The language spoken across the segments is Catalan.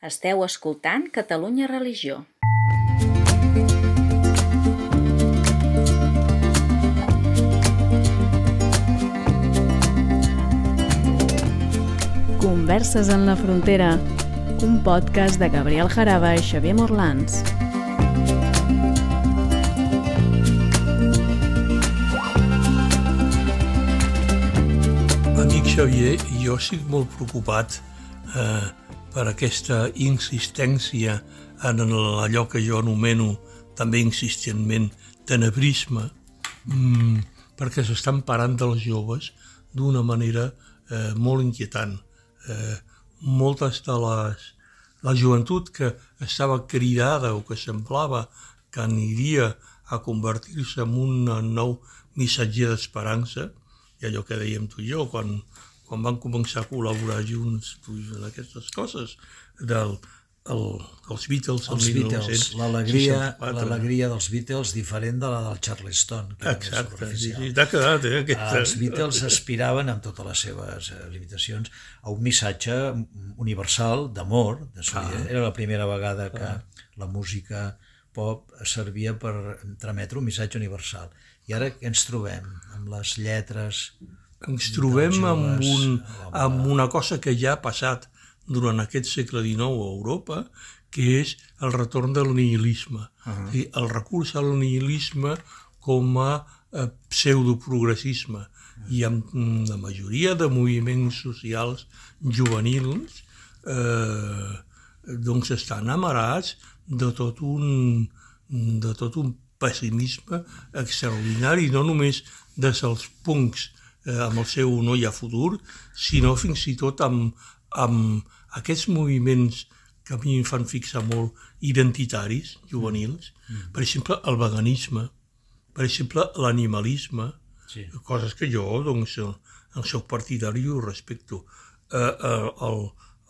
Esteu escoltant Catalunya Religió. Converses en la frontera, un podcast de Gabriel Jaraba i Xavier Morlans. Amic Xavier, jo estic molt preocupat eh, per aquesta insistència en allò que jo anomeno també insistentment tenebrisme, mm, perquè s'estan parant dels joves d'una manera eh, molt inquietant. Eh, moltes de les... La joventut que estava cridada o que semblava que aniria a convertir-se en un nou missatger d'esperança, i allò que dèiem tu i jo, quan, quan van començar a col·laborar junts tu, en aquestes coses, del, el, els Beatles els Beatles, l'alegria dels Beatles diferent de la del Charleston que exacte, sí, sí, t'ha quedat eh, aquesta... els Beatles aspiraven amb totes les seves eh, limitacions a un missatge universal d'amor de ah. era la primera vegada que ah. la música pop servia per trametre un missatge universal. I ara ens trobem amb les lletres ens trobem amb, un, amb una cosa que ja ha passat durant aquest segle XIX a Europa, que és el retorn del nihilisme. Uh -huh. dir, el recurs al nihilisme com a eh, pseudoprogressisme. Uh -huh. I amb la majoria de moviments socials juvenils eh, doncs estan amarats de tot un, de tot un pessimisme extraordinari, no només des dels punts eh, amb el seu no hi ha futur, sinó fins i tot amb, amb aquests moviments que a mi em fan fixar molt identitaris, juvenils, mm. per exemple, el veganisme, per exemple, l'animalisme, sí. coses que jo, doncs, el seu partidari ho respecto. Eh, eh, el,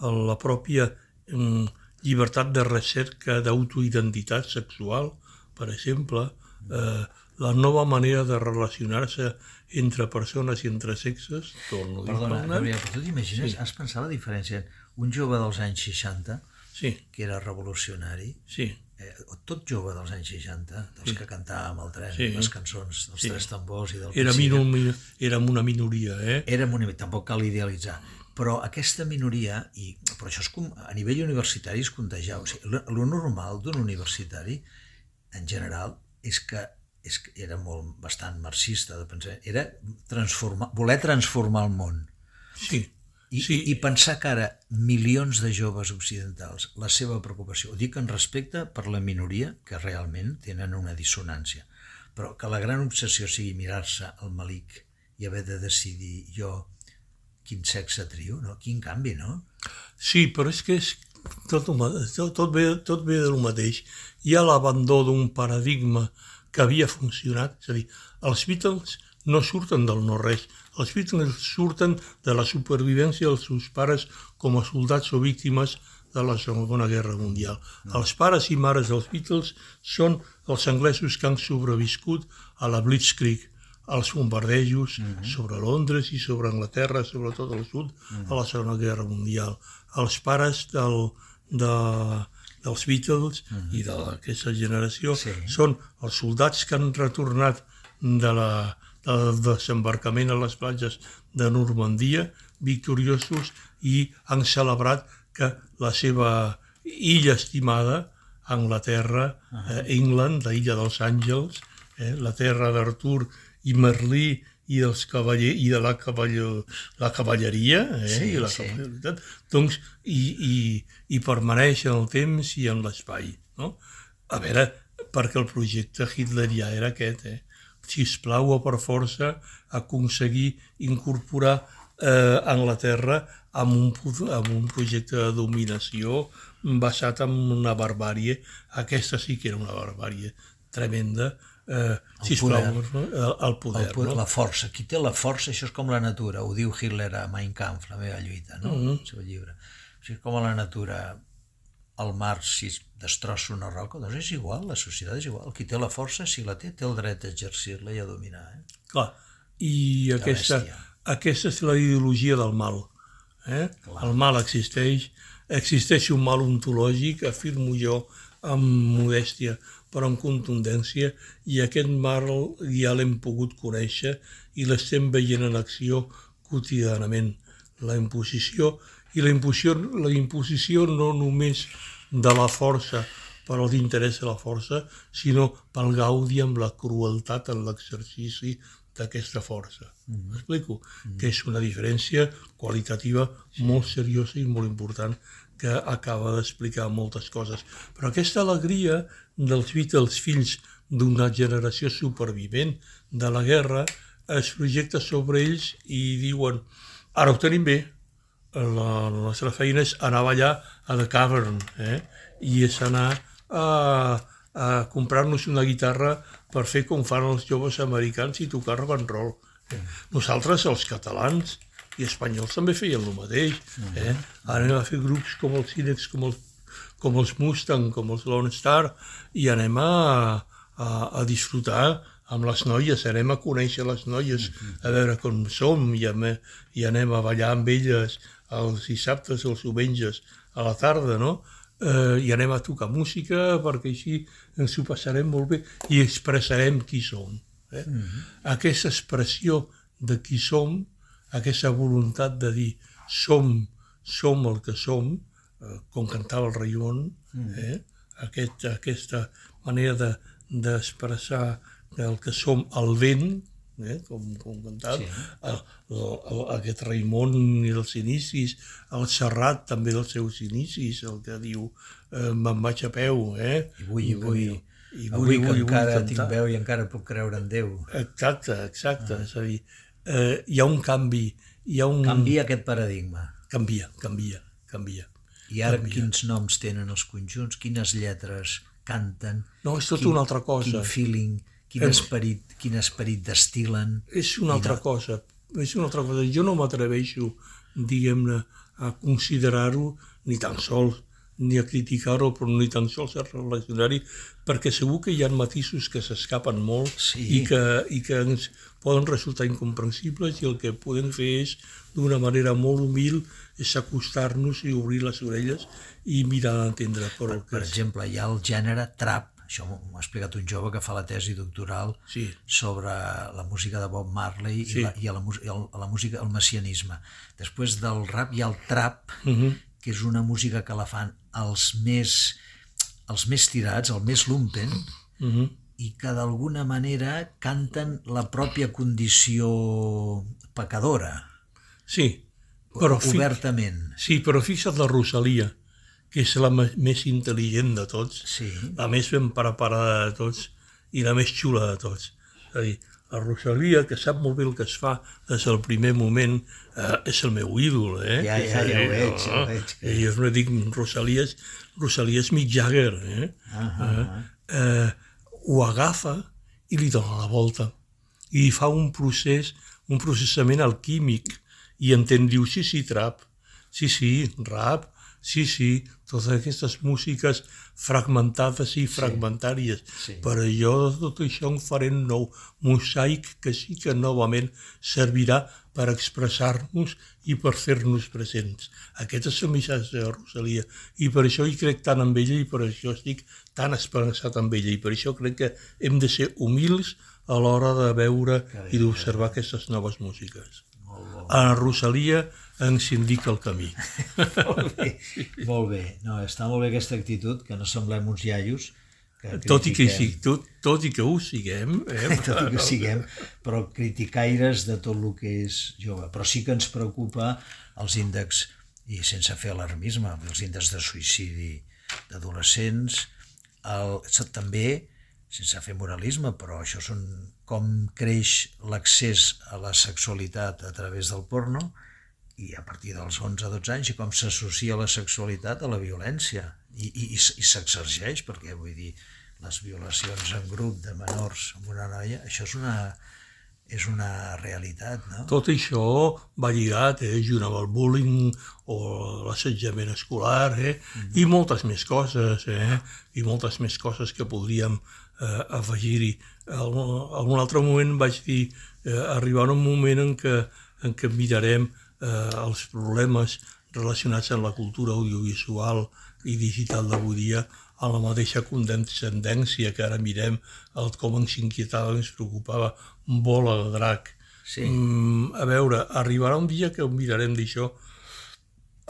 el, la pròpia eh, llibertat de recerca d'autoidentitat sexual, per exemple, eh, la nova manera de relacionar-se entre persones i entre sexes, torno a dir Perdona, però tu t'imagines, sí. has pensat la diferència un jove dels anys 60, sí. que era revolucionari, sí. eh, tot jove dels anys 60, dels sí. que cantàvem el tren, sí. les cançons dels sí. tres tambors i del era minor, érem una minoria, eh? Érem una minoria, tampoc cal idealitzar. Però aquesta minoria, i, però això és com, a nivell universitari és contagiar. O sigui, lo normal d'un universitari, en general, és que és que era molt bastant marxista de pensar, era transformar, voler transformar el món. Sí. I, sí. I pensar que ara milions de joves occidentals, la seva preocupació, ho dic en respecte per la minoria, que realment tenen una dissonància, però que la gran obsessió sigui mirar-se al malic i haver de decidir jo quin sexe trio, no? Quin canvi, no? Sí, però és que és tot, tot, tot, ve, tot ve del mateix. Hi ha l'abandó d'un paradigma que havia funcionat, és a dir, els Beatles no surten del no-res, els Beatles surten de la supervivència dels seus pares com a soldats o víctimes de la Segona Guerra Mundial. Els pares i mares dels Beatles són els anglesos que han sobreviscut a la Blitzkrieg, als bombardejos uh mhm. -huh. sobre Londres i sobre Anglaterra, sobretot al sud, uh -huh. a la Segona Guerra Mundial. Els pares del, de, dels Beatles mhm. -huh. i d'aquesta generació sí. són els soldats que han retornat de la, del desembarcament a les platges de Normandia, victoriosos, i han celebrat que la seva illa estimada, Anglaterra, eh, England, la illa dels Àngels, eh, la terra d'Artur i Merlí i dels cavaller i de la, cavaller, la cavalleria eh, sí, i la sí. doncs, i, i, i permaneix en el temps i en l'espai. No? A veure, perquè el projecte hitlerià era aquest, eh? si es plau o per força, aconseguir incorporar eh, Anglaterra amb un, amb un projecte de dominació basat en una barbàrie. Aquesta sí que era una barbàrie tremenda, eh, el sisplau, poder. El, el poder. El poder no? La força. Qui té la força, això és com la natura, ho diu Hitler a Mein Kampf, la meva lluita, no? Mm -hmm. el seu llibre. O sigui, com a la natura el mar si destrossa una roca, doncs és igual, la societat és igual. Qui té la força, si la té, té el dret a exercir-la i a dominar. Eh? Clar, i aquesta, aquesta és la ideologia del mal. Eh? El mal existeix, existeix un mal ontològic, afirmo jo, amb modèstia, però amb contundència, i aquest mal ja l'hem pogut conèixer i l'estem veient en acció quotidianament. La imposició, i la imposició, la imposició no només de la força per als interessos de la força, sinó pel gaudi amb la crueltat en l'exercici d'aquesta força. Mm. M'explico? Mm. Que és una diferència qualitativa sí. molt seriosa i molt important que acaba d'explicar moltes coses. Però aquesta alegria dels Beatles, fills d'una generació supervivent de la guerra, es projecta sobre ells i diuen ara ho tenim bé, la, la nostra feina és anar a ballar a The Cavern, eh? i és anar a, a comprar-nos una guitarra per fer com fan els joves americans i tocar rock and roll. Eh? Nosaltres, els catalans i espanyols, també feien el mateix. Eh? Ara anem a fer grups com els Cinex, com els, com els Mustang, com els Lone Star, i anem a, a, a disfrutar amb les noies, anem a conèixer les noies, a veure com som, i, a, i anem a ballar amb elles els dissabtes, els diumenges, a la tarda, no? Eh, i anem a tocar música perquè així ens ho passarem molt bé i expressarem qui som. Eh? Mm -hmm. Aquesta expressió de qui som, aquesta voluntat de dir som, som el que som, eh, com cantava el Raimon, mm. eh? Aquest, aquesta manera d'expressar de, el que som el vent, eh, com, com cantat, sí. el, el, el, aquest Raimon i els inicis, el Serrat també dels seus inicis, el que diu eh, me'n vaig a peu, eh? I vull, i vull, i vull, avui que vull, encara vull tinc veu i encara puc creure en Déu. Exacte, exacte, ah. és a dir, eh, hi ha un canvi, hi ha un... Canvia aquest paradigma. Canvia, canvia, canvia. I ara canvia. quins noms tenen els conjunts, quines lletres canten... No, és tot quin, una altra cosa. Quin feeling quin esperit, quin esperit destilen. És una altra no... cosa, és una altra cosa. Jo no m'atreveixo, diguem-ne, a considerar-ho ni tan sols ni a criticar-ho, però ni tan sols a relacionar-hi, perquè segur que hi ha matisos que s'escapen molt sí. i, que, i que ens poden resultar incomprensibles i el que podem fer és, d'una manera molt humil, és acostar-nos i obrir les orelles i mirar d'entendre. Per, per exemple, hi ha el gènere trap, això m'ho ha explicat un jove que fa la tesi doctoral sí. sobre la música de Bob Marley sí. i, la, i, la, i el, la música, el messianisme. Després del rap hi ha el trap, uh mhm. -huh. que és una música que la fan els més, els més tirats, el més lumpen, uh mhm. -huh. i que d'alguna manera canten la pròpia condició pecadora. Sí, però obertament. Sí, però fixa't la Rosalia que és la més intel·ligent de tots, sí. la més ben preparada de tots i la més xula de tots. És a dir, la Rosalia, que sap molt bé el que es fa des del primer moment, eh, és el meu ídol, eh? Ja, ja, ja ho veig, ja ho veig. Que... Jo no dic Rosalia, és, Rosalia és Mick Jagger, eh? Uh -huh. eh? eh ho agafa i li dona la volta. I fa un procés, un processament alquímic, i entén, diu, sí, sí, trap, sí, sí, rap, Sí, sí, totes aquestes músiques fragmentades i fragmentàries. Sí, sí. Però jo de tot això en faré un nou mosaic que sí que novament servirà per expressar-nos i per fer-nos presents. Aquest és el missatge de Rosalia i per això hi crec tant en ella i per això estic tan esperançat amb ella i per això crec que hem de ser humils a l'hora de veure i d'observar aquestes noves músiques. A Rosalia ens indica el camí. molt bé, molt bé. No, està molt bé aquesta actitud, que no semblem uns iaios, que tot i que, tot, tot i que ho siguem, eh? tot i que ho siguem, però criticaires de tot el que és jove. Però sí que ens preocupa els índexs, i sense fer alarmisme, els índexs de suïcidi d'adolescents, el, també, sense fer moralisme, però això són com creix l'accés a la sexualitat a través del porno, i a partir dels 11-12 anys i com s'associa la sexualitat a la violència i, i, i s'exergeix perquè vull dir les violacions en grup de menors amb una noia això és una, és una realitat, no? Tot això va lligat, eh, junt amb el bullying o l'assetjament escolar, eh, mm -hmm. i moltes més coses, eh, i moltes més coses que podríem eh, afegir-hi. En algun altre moment vaig dir, eh, arribar un moment en què, en què mirarem eh, els problemes relacionats amb la cultura audiovisual i digital d'avui dia a la mateixa condescendència que ara mirem el com ens inquietava, ens preocupava Bola de Drac. Sí. Mm, a veure, arribarà un dia que ho mirarem d'això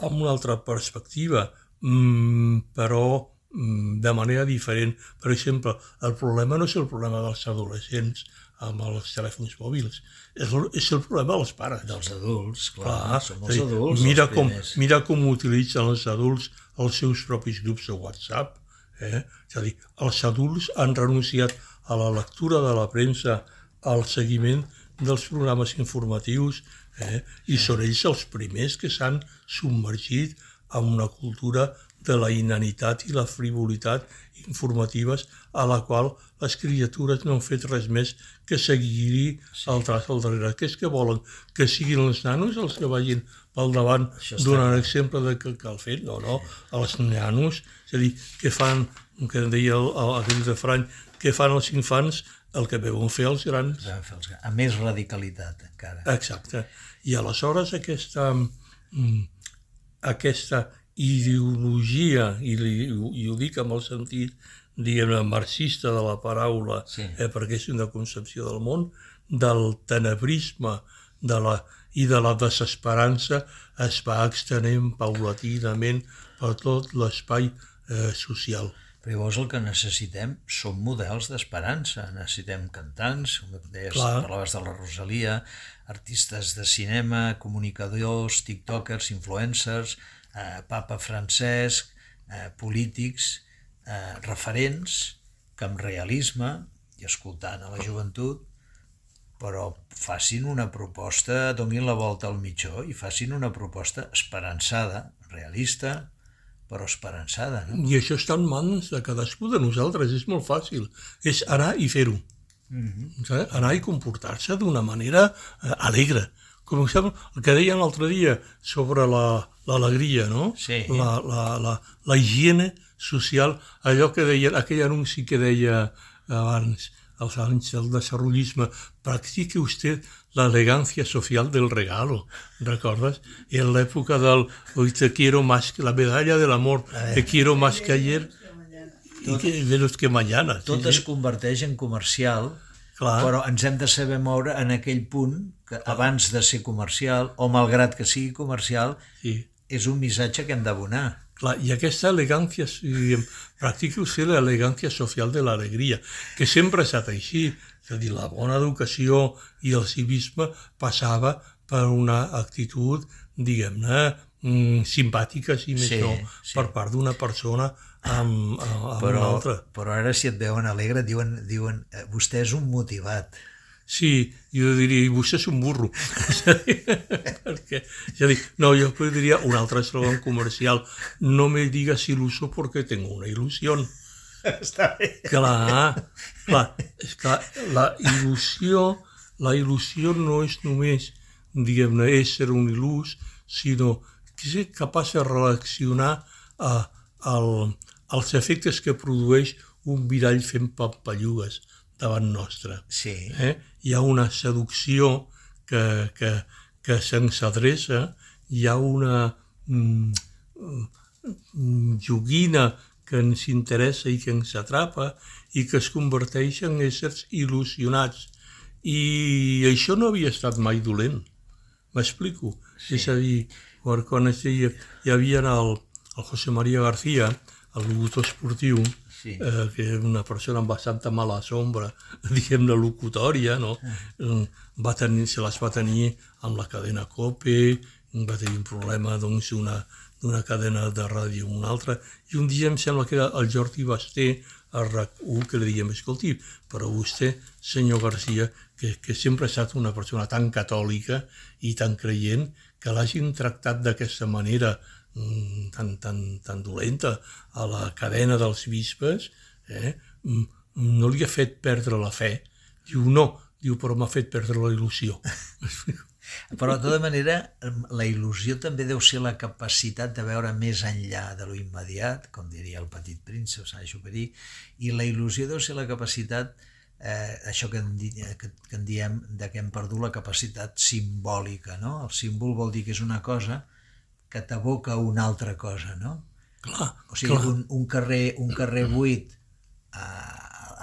amb una altra perspectiva, mm, però mm, de manera diferent. Per exemple, el problema no és el problema dels adolescents amb els telèfons mòbils, és el, és el problema dels pares. Dels adults, clar, Clar, som els adults mira els com, primers. mira com utilitzen els adults els seus propis grups de WhatsApp. Eh? És a dir, els adults han renunciat a la lectura de la premsa, al seguiment dels programes informatius, eh? i són ells els primers que s'han submergit en una cultura de la inanitat i la frivolitat informatives a la qual les criatures no han fet res més que seguir el traç al darrere. Què és que volen? Que siguin els nanos els que vagin pel davant donant clar. exemple de que cal fer? No, no. Els nanos, és a dir, que fan, que deia el, el, aquell refrany, que fan els infants el que veuen fer els grans. Fer els- A més radicalitat, encara. Exacte. I aleshores aquesta, mm, aquesta ideologia, i, li, i ho dic amb el sentit, diguem-ne, marxista de la paraula, Sí. eh, perquè és una concepció del món, del tenebrisme de la, i de la desesperança es va extenent paulatinament per tot l'espai eh, social. Però llavors el que necessitem són models d'esperança. Necessitem cantants, com deies, Clar. parlaves de la Rosalia, artistes de cinema, comunicadors, tiktokers, influencers, eh, papa Francesc, eh, polítics, eh, referents que amb realisme i escoltant a la joventut però facin una proposta, donin la volta al mitjó i facin una proposta esperançada, realista, però esperançada, no? I això està en mans de cadascú de nosaltres, és molt fàcil. És anar i fer-ho. Saps? Anar i comportar-se d'una manera eh, alegre. Com el que deien l'altre dia sobre la- l'alegria, no? Sí. La, la, la, la higiene social, allò que deien, aquell anunci que deia abans, als anys del desarrollisme, practique usted la elegancia social del regalo, ¿recordas? En l'època del hoy te quiero más que la medalla del amor, te quiero más que ayer i que menos que mañana. Tot sí, es converteix en comercial, Clar. però ens hem de saber moure en aquell punt que abans de ser comercial, o malgrat que sigui comercial, Sí. és un missatge que hem d'abonar. Clar, i aquesta elegància, si practica usted l'elegància social de l'alegria, que sempre ha estat així. És a dir, la bona educació i el civisme passava per una actitud, diguem-ne, mm, simpàtica, si més Sí, no, sí. per part d'una persona amb, amb una Però, altra. però ara si et veuen alegre diuen, diuen eh, vostè és un motivat. Sí, jo diria, i vostè és un burro. Perquè, és a dir, no, jo diria un altre eslògan comercial, no me digas iluso porque tengo una ilusión. Està bé. Clar, clar, és clar, la il·lusió, la il·lusió no és només, diguem-ne, ésser un il·lús, sinó que és capaç de reaccionar a, al, als efectes que produeix un mirall fent pampallugues davant nostre. Sí, Eh? Hi ha una seducció que, que, que se'ns adreça, hi ha una mm, mm, joguina que ens interessa i que ens atrapa i que es converteix en éssers il·lusionats. I això no havia estat mai dolent. M'explico? Sí. És a dir, quan, hi havia el, el José María García, el locutor esportiu, Sí. eh, que és una persona amb bastanta mala sombra, diguem-ne, locutòria, no? Eh, Va tenir, se les va tenir amb la cadena COPE, va tenir un problema doncs, d'una d'una cadena de ràdio a una altra, i un dia em sembla que era el Jordi Basté, a RAC1, que li diguem, escolti, però vostè, senyor Garcia, que, que sempre ha estat una persona tan catòlica i tan creient, que l'hagin tractat d'aquesta manera mm, tan, tan, tan dolenta a la cadena dels bisbes, eh? mm, no li ha fet perdre la fe. Diu, no, diu, però m'ha fet perdre la il·lusió. Però, de tota manera, la il·lusió també deu ser la capacitat de veure més enllà de lo immediat, com diria el petit príncep, Saint-Exupéry, i la il·lusió deu ser la capacitat, eh, això que en, que, que en diem, de que hem perdut la capacitat simbòlica, no? El símbol vol dir que és una cosa que t'aboca una altra cosa, no? Clar, O sigui, clar. un, un, carrer, un carrer buit a,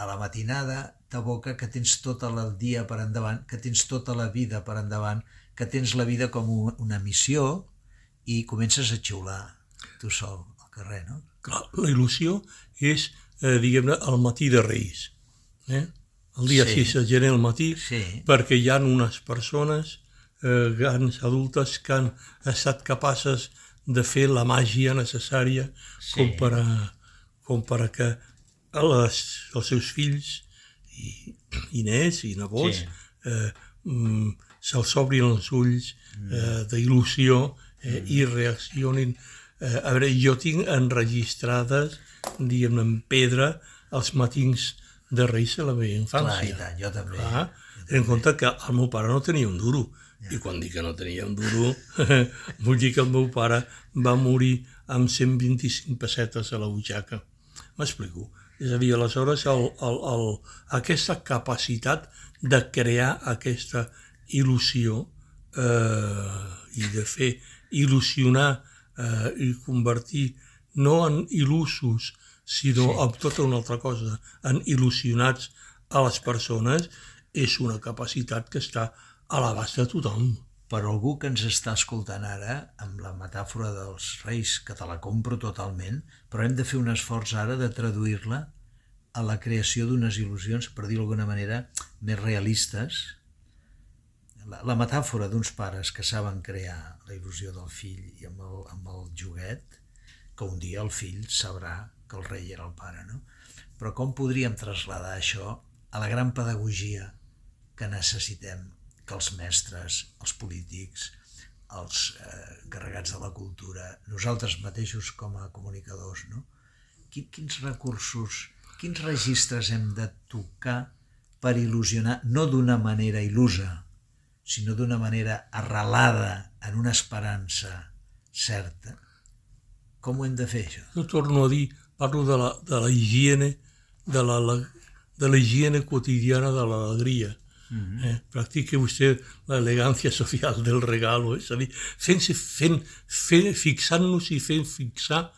a la matinada t'aboca que tens tot el dia per endavant, que tens tota la vida per endavant, que tens la vida com un- una missió i comences a xiular tu sol al carrer, no? Clar, la il·lusió és, eh, diguem-ne, el matí de Reis. Eh? El dia Sí. 6 de gener al matí, Sí. perquè hi ha unes persones eh, grans, adultes, que han estat capaces de fer la màgia necessària Sí. com, per a, com per a que a les, els seus fills i, i nets i nebots Sí. eh, mm, se'ls obrin els ulls eh, d'il·lusió eh, i reaccionin. Eh, a veure, jo tinc enregistrades, diguem en pedra, els matins de Reis de la meva Clar, infància. i tant, jo també. Clar, ten en compte que el meu pare no tenia un duro. I quan dic que no tenia un duro, vull dir que el meu pare va morir amb 125 pessetes a la butxaca. M'explico. És a dir, aleshores, el, el, el, aquesta capacitat de crear aquesta il·lusió eh, i de fer il·lusionar eh, i convertir no en il·lusos, sinó sí. en tota una altra cosa, en il·lusionats a les persones, és una capacitat que està a l'abast de tothom. Per algú que ens està escoltant ara, amb la metàfora dels reis, que te la compro totalment, però hem de fer un esforç ara de traduir-la a la creació d'unes il·lusions, per dir-ho d'alguna manera, més realistes. La, la metàfora d'uns pares que saben crear la il·lusió del fill i amb el, amb el joguet, que un dia el fill sabrà que el rei era el pare, no? Però com podríem traslladar això a la gran pedagogia que necessitem que els mestres, els polítics, els eh, carregats de la cultura, nosaltres mateixos com a comunicadors, no? Quin, quins recursos, quins registres hem de tocar per il·lusionar, no d'una manera il·lusa, sinó d'una manera arrelada en una esperança certa? Com ho hem de fer, això? Jo torno a dir, parlo de la, de la higiene, de la, de la higiene quotidiana de l'alegria. Mm -hmm. eh? Practique vostè l'elegància social del regalo, és a dir, fent, fent, fent, fixant-nos i fent fixar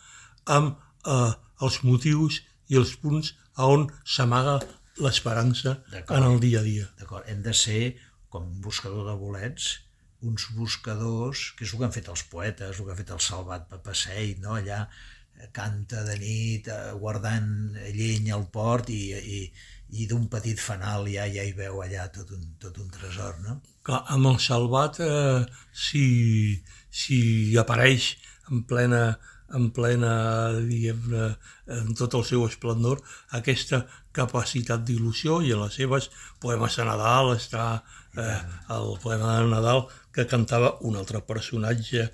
amb eh, els motius i els punts a on s'amaga l'esperança en el dia a dia. D'acord? Hem de ser, com un buscador de bolets, uns buscadors, que és el que han fet els poetes, el que ha fet el Salvat Papaseit, no? allà eh, canta de nit eh, guardant llenya al port i, i, i d'un petit fanal ja ja hi veu allà tot un, tot un tresor, no? Clar, amb el salvat, eh, si, si apareix en plena, en plena, diguem en tot el seu esplendor, aquesta capacitat d'il·lusió i en les seves poemes de Nadal està eh, el poema de Nadal que cantava un altre personatge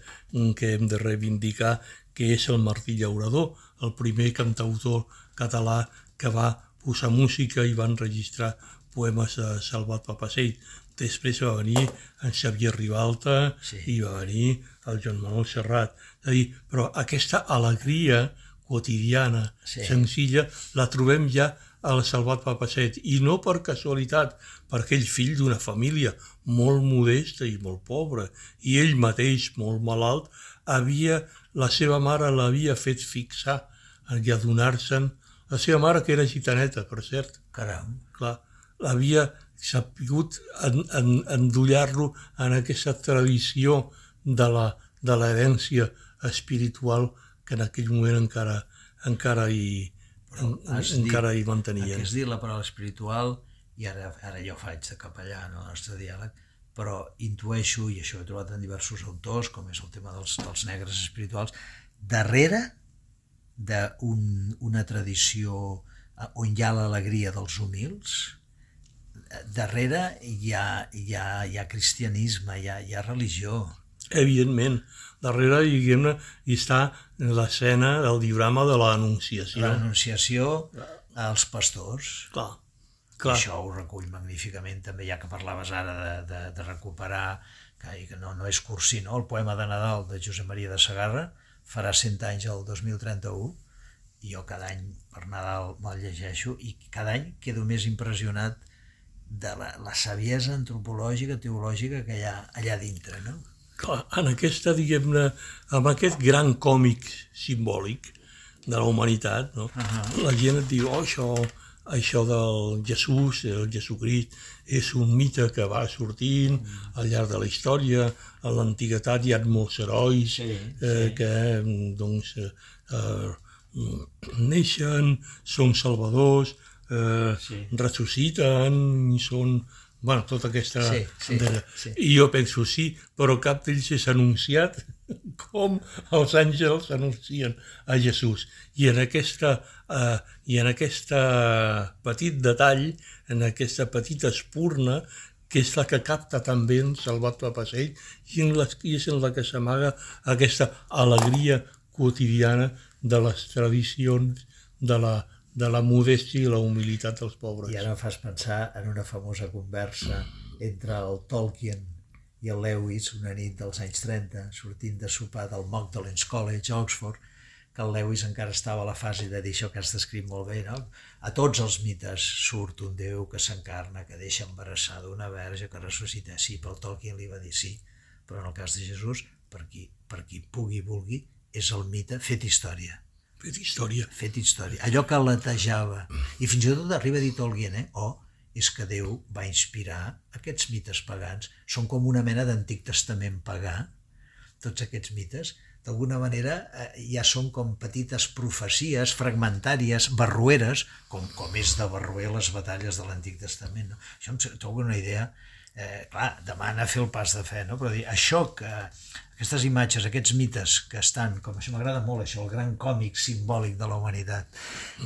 que hem de reivindicar, que és el Martí Llaurador, el primer cantautor català que va posar música i va enregistrar poemes de Salvat Papaseit. Després va venir en Xavier Ribalta Sí. i va venir el Joan Manuel Serrat. És a dir, però aquesta alegria quotidiana, Sí. senzilla, la trobem ja al Salvat Papasset, i no per casualitat, perquè ell fill d'una família molt modesta i molt pobra, i ell mateix molt malalt, havia, la seva mare l'havia fet fixar i adonar-se'n, la seva mare que era gitaneta, per cert, Caram, clar, en, en, endollar-lo en aquesta tradició de la de l'herència espiritual que en aquell moment encara encara hi, en, encara dit- hi mantenien. Has dit la paraula espiritual i ara, ara jo faig de capellà en el nostre diàleg, però intueixo, i això ho he trobat en diversos autors, com és el tema dels, dels negres espirituals, darrere d'una un, tradició eh, on hi ha l'alegria dels humils, eh, darrere hi ha, hi ha, hi ha cristianisme, hi ha, hi ha religió. Evidentment, darrere diguem-ne, hi està l'escena del diorama de l'Anunciació. L'anunciació als pastors. Clar, Clar. Això ho recull magníficament també, ja que parlaves ara de, de, de recuperar, que, no, no és cursí, no? el poema de Nadal de Josep Maria de Sagarra farà 100 anys el 2031 i jo cada any per Nadal me'l llegeixo i cada any quedo més impressionat de la, la saviesa antropològica, teològica que hi ha allà dintre, no? clar, en aquesta, diguem-ne, amb aquest gran còmic simbòlic de la humanitat, no? Uh -huh. la gent et diu, oh, això, això del Jesús, el Jesucrist, és un mite que va sortint al llarg de la història. A l'antiguitat hi ha molts herois sí, sí. Eh, que doncs, eh, neixen, són salvadors, eh, sí. ressusciten i són bueno, tota aquesta... Sí, sí, sí. I jo penso, sí, però cap d'ells és anunciat com els àngels anuncien a Jesús. I en aquesta, eh, i en aquesta petit detall, en aquesta petita espurna, que és la que capta també en Salvat Papasell, i, en les, i és en la que s'amaga aquesta alegria quotidiana de les tradicions de la, de la modèstia i la humilitat dels pobres. I ara em fas pensar en una famosa conversa entre el Tolkien i el Lewis una nit dels anys 30, sortint de sopar del Magdalenes College, Oxford, que el Lewis encara estava a la fase de dir això que has descrit molt bé, no? A tots els mites surt un déu que s'encarna, que deixa embarassada una verge, que ressuscita. Sí, però el Tolkien li va dir sí, però en el cas de Jesús, per qui, per qui pugui vulgui, és el mite fet història Fet història. Fet història. Allò que latejava. I fins i tot arriba a dir Tolkien, eh? Oh, és que Déu va inspirar aquests mites pagans. Són com una mena d'antic testament pagà, tots aquests mites. D'alguna manera eh, ja són com petites profecies fragmentàries, barrueres, com, com és de barruer les batalles de l'Antic Testament. No? Això em trobo una idea eh, clar, demana fer el pas de fe, no? però dir, això que aquestes imatges, aquests mites que estan, com això m'agrada molt, això, el gran còmic simbòlic de la humanitat.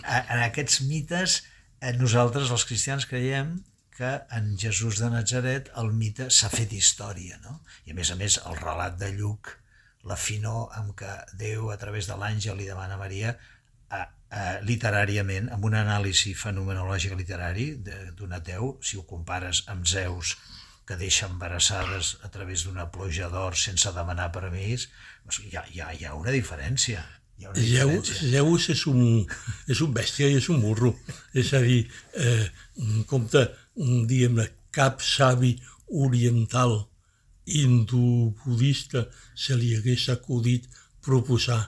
En aquests mites, eh, nosaltres, els cristians, creiem que en Jesús de Nazaret el mite s'ha fet història, no? I a més a més, el relat de Lluc, la finor amb què Déu, a través de l'àngel, li demana a Maria, a, a, literàriament, amb un anàlisi fenomenològic literari d'un ateu, si ho compares amb Zeus, que deixa embarassades a través d'una ploja d'or sense demanar permís, hi ha, hi ha, hi ha una diferència. Hi ha una diferència. Zeus és un, és un bèstia i és un burro. És a dir, eh, compte, diguem-ne, cap savi oriental hindú-budista se li hagués acudit proposar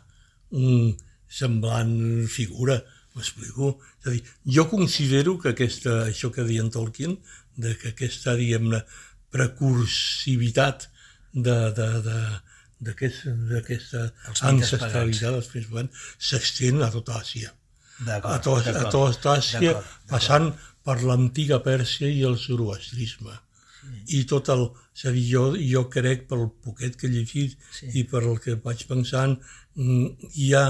un semblant figura, m'explico? És a dir, jo considero que aquesta, això que deien Tolkien, de que aquesta, diguem-ne, precursivitat d'aquesta ancestralitat dels fills blancs s'estén a tota Àsia. A, to, a tota Àsia, passant per l'antiga Pèrsia i el zoroastrisme. Sí. I tot el... És a dir, jo, jo crec, pel poquet que he llegit sí. i per el que vaig pensant, mm, hi ha,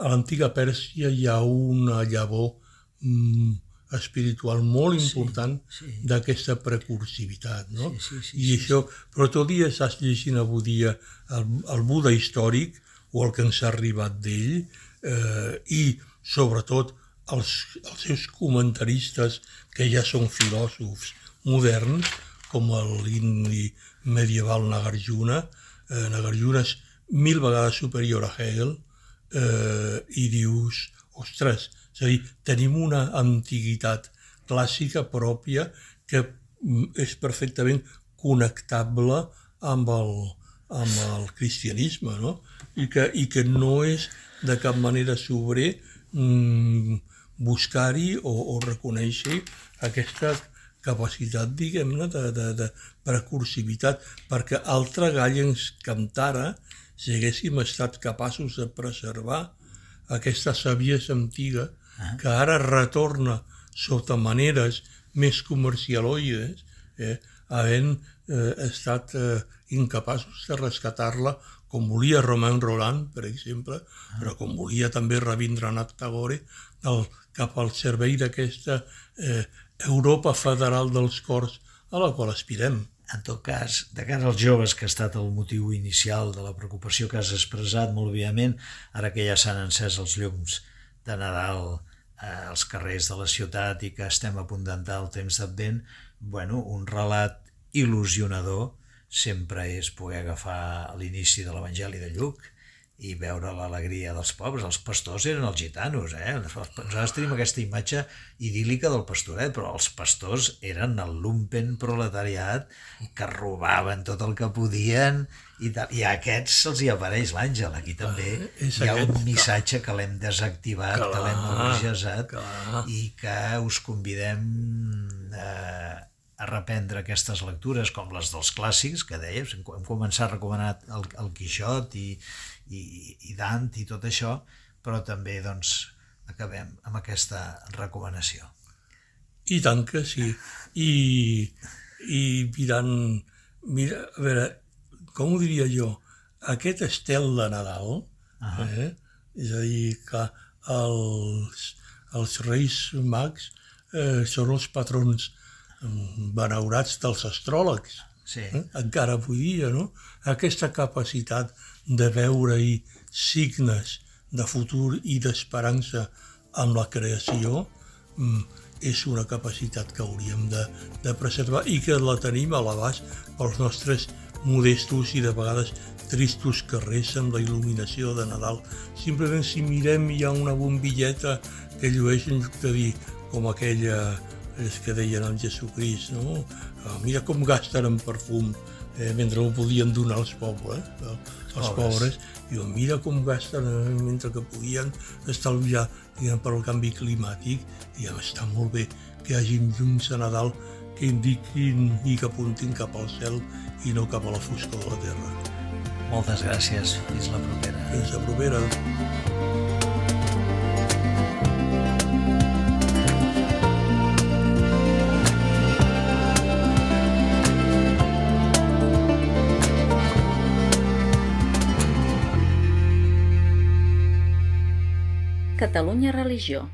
a l'antiga Pèrsia hi ha una llavor mm, espiritual molt important sí, sí. d'aquesta precursivitat, no? Sí, sí, sí, I sí, això, sí. però tot dia estàs llegint avui dia el, el Buda històric o el que ens ha arribat d'ell eh, i sobretot els, els seus comentaristes que ja són filòsofs moderns com l'indi medieval Nagarjuna. Eh, Nagarjuna és mil vegades superior a Hegel eh, i dius, ostres, és a dir, tenim una antiguitat clàssica pròpia que mm, és perfectament connectable amb el, amb el cristianisme, no? I que, i que no és de cap manera sobrer mm, buscar-hi o, o reconèixer aquesta capacitat, diguem-ne, de, de, de precursivitat, perquè altre gall ens cantara si haguéssim estat capaços de preservar aquesta saviesa antiga Que ara retorna sota maneres més comercialoides, eh, havent eh, estat eh, incapaços de rescatar-la com volia Romain Roland, per exemple, ah. però com volia també Rabindranath Tagore, del, cap al servei d'aquesta eh, Europa federal dels cors a la qual aspirem. En tot cas, de cara als joves, que ha estat el motiu inicial de la preocupació que has expressat molt viament, ara que ja s'han encès els llums de Nadal als carrers de la ciutat i que estem a punt d'entrar el temps d'advent, bueno, un relat il·lusionador sempre és poder agafar l'inici de l'Evangeli de Lluc i veure l'alegria dels pobres. Els pastors eren els gitanos, eh? Nosaltres tenim aquesta imatge idíl·lica del pastoret, però els pastors eren el lumpen proletariat que robaven tot el que podien i, tal. i a aquests se'ls hi apareix l'àngel. Aquí també Ah, hi ha aquest, un missatge que l'hem desactivat, Clar, que l'hem burgesat clar. i que us convidem eh, a reprendre aquestes lectures com les dels clàssics que deies, hem començat a recomanar el, el Quixot i, i, i Dant i tot això, però també doncs acabem amb aquesta recomanació. I tant que sí. I, i mirant, mira, a veure, com ho diria jo, aquest estel de Nadal, Ah. eh? és a dir, que els, els reis mags eh, són els patrons benaurats dels astròlegs. Sí, eh? encara avui dia, no? Aquesta capacitat de veure-hi signes de futur i d'esperança amb la creació mm, és una capacitat que hauríem de, de preservar i que la tenim a l'abast pels nostres modestos i de vegades tristos carrers amb la il·luminació de Nadal. Simplement si mirem hi ha una bombilleta que llueix de dir com aquella és que deien amb Jesucrist, no? Ah, mira com gasten en perfum eh, mentre ho podien donar als pobles, eh, als pobres. pobres. Diu, mira com gasten eh, mentre que podien estalviar diguem, per al canvi climàtic i està molt bé que hi hagi llums a Nadal que indiquin i que apuntin cap al cel i no cap a la foscor de la terra. moltes gràcies. Fins la propera. Fins a propera. Catalunya Religió.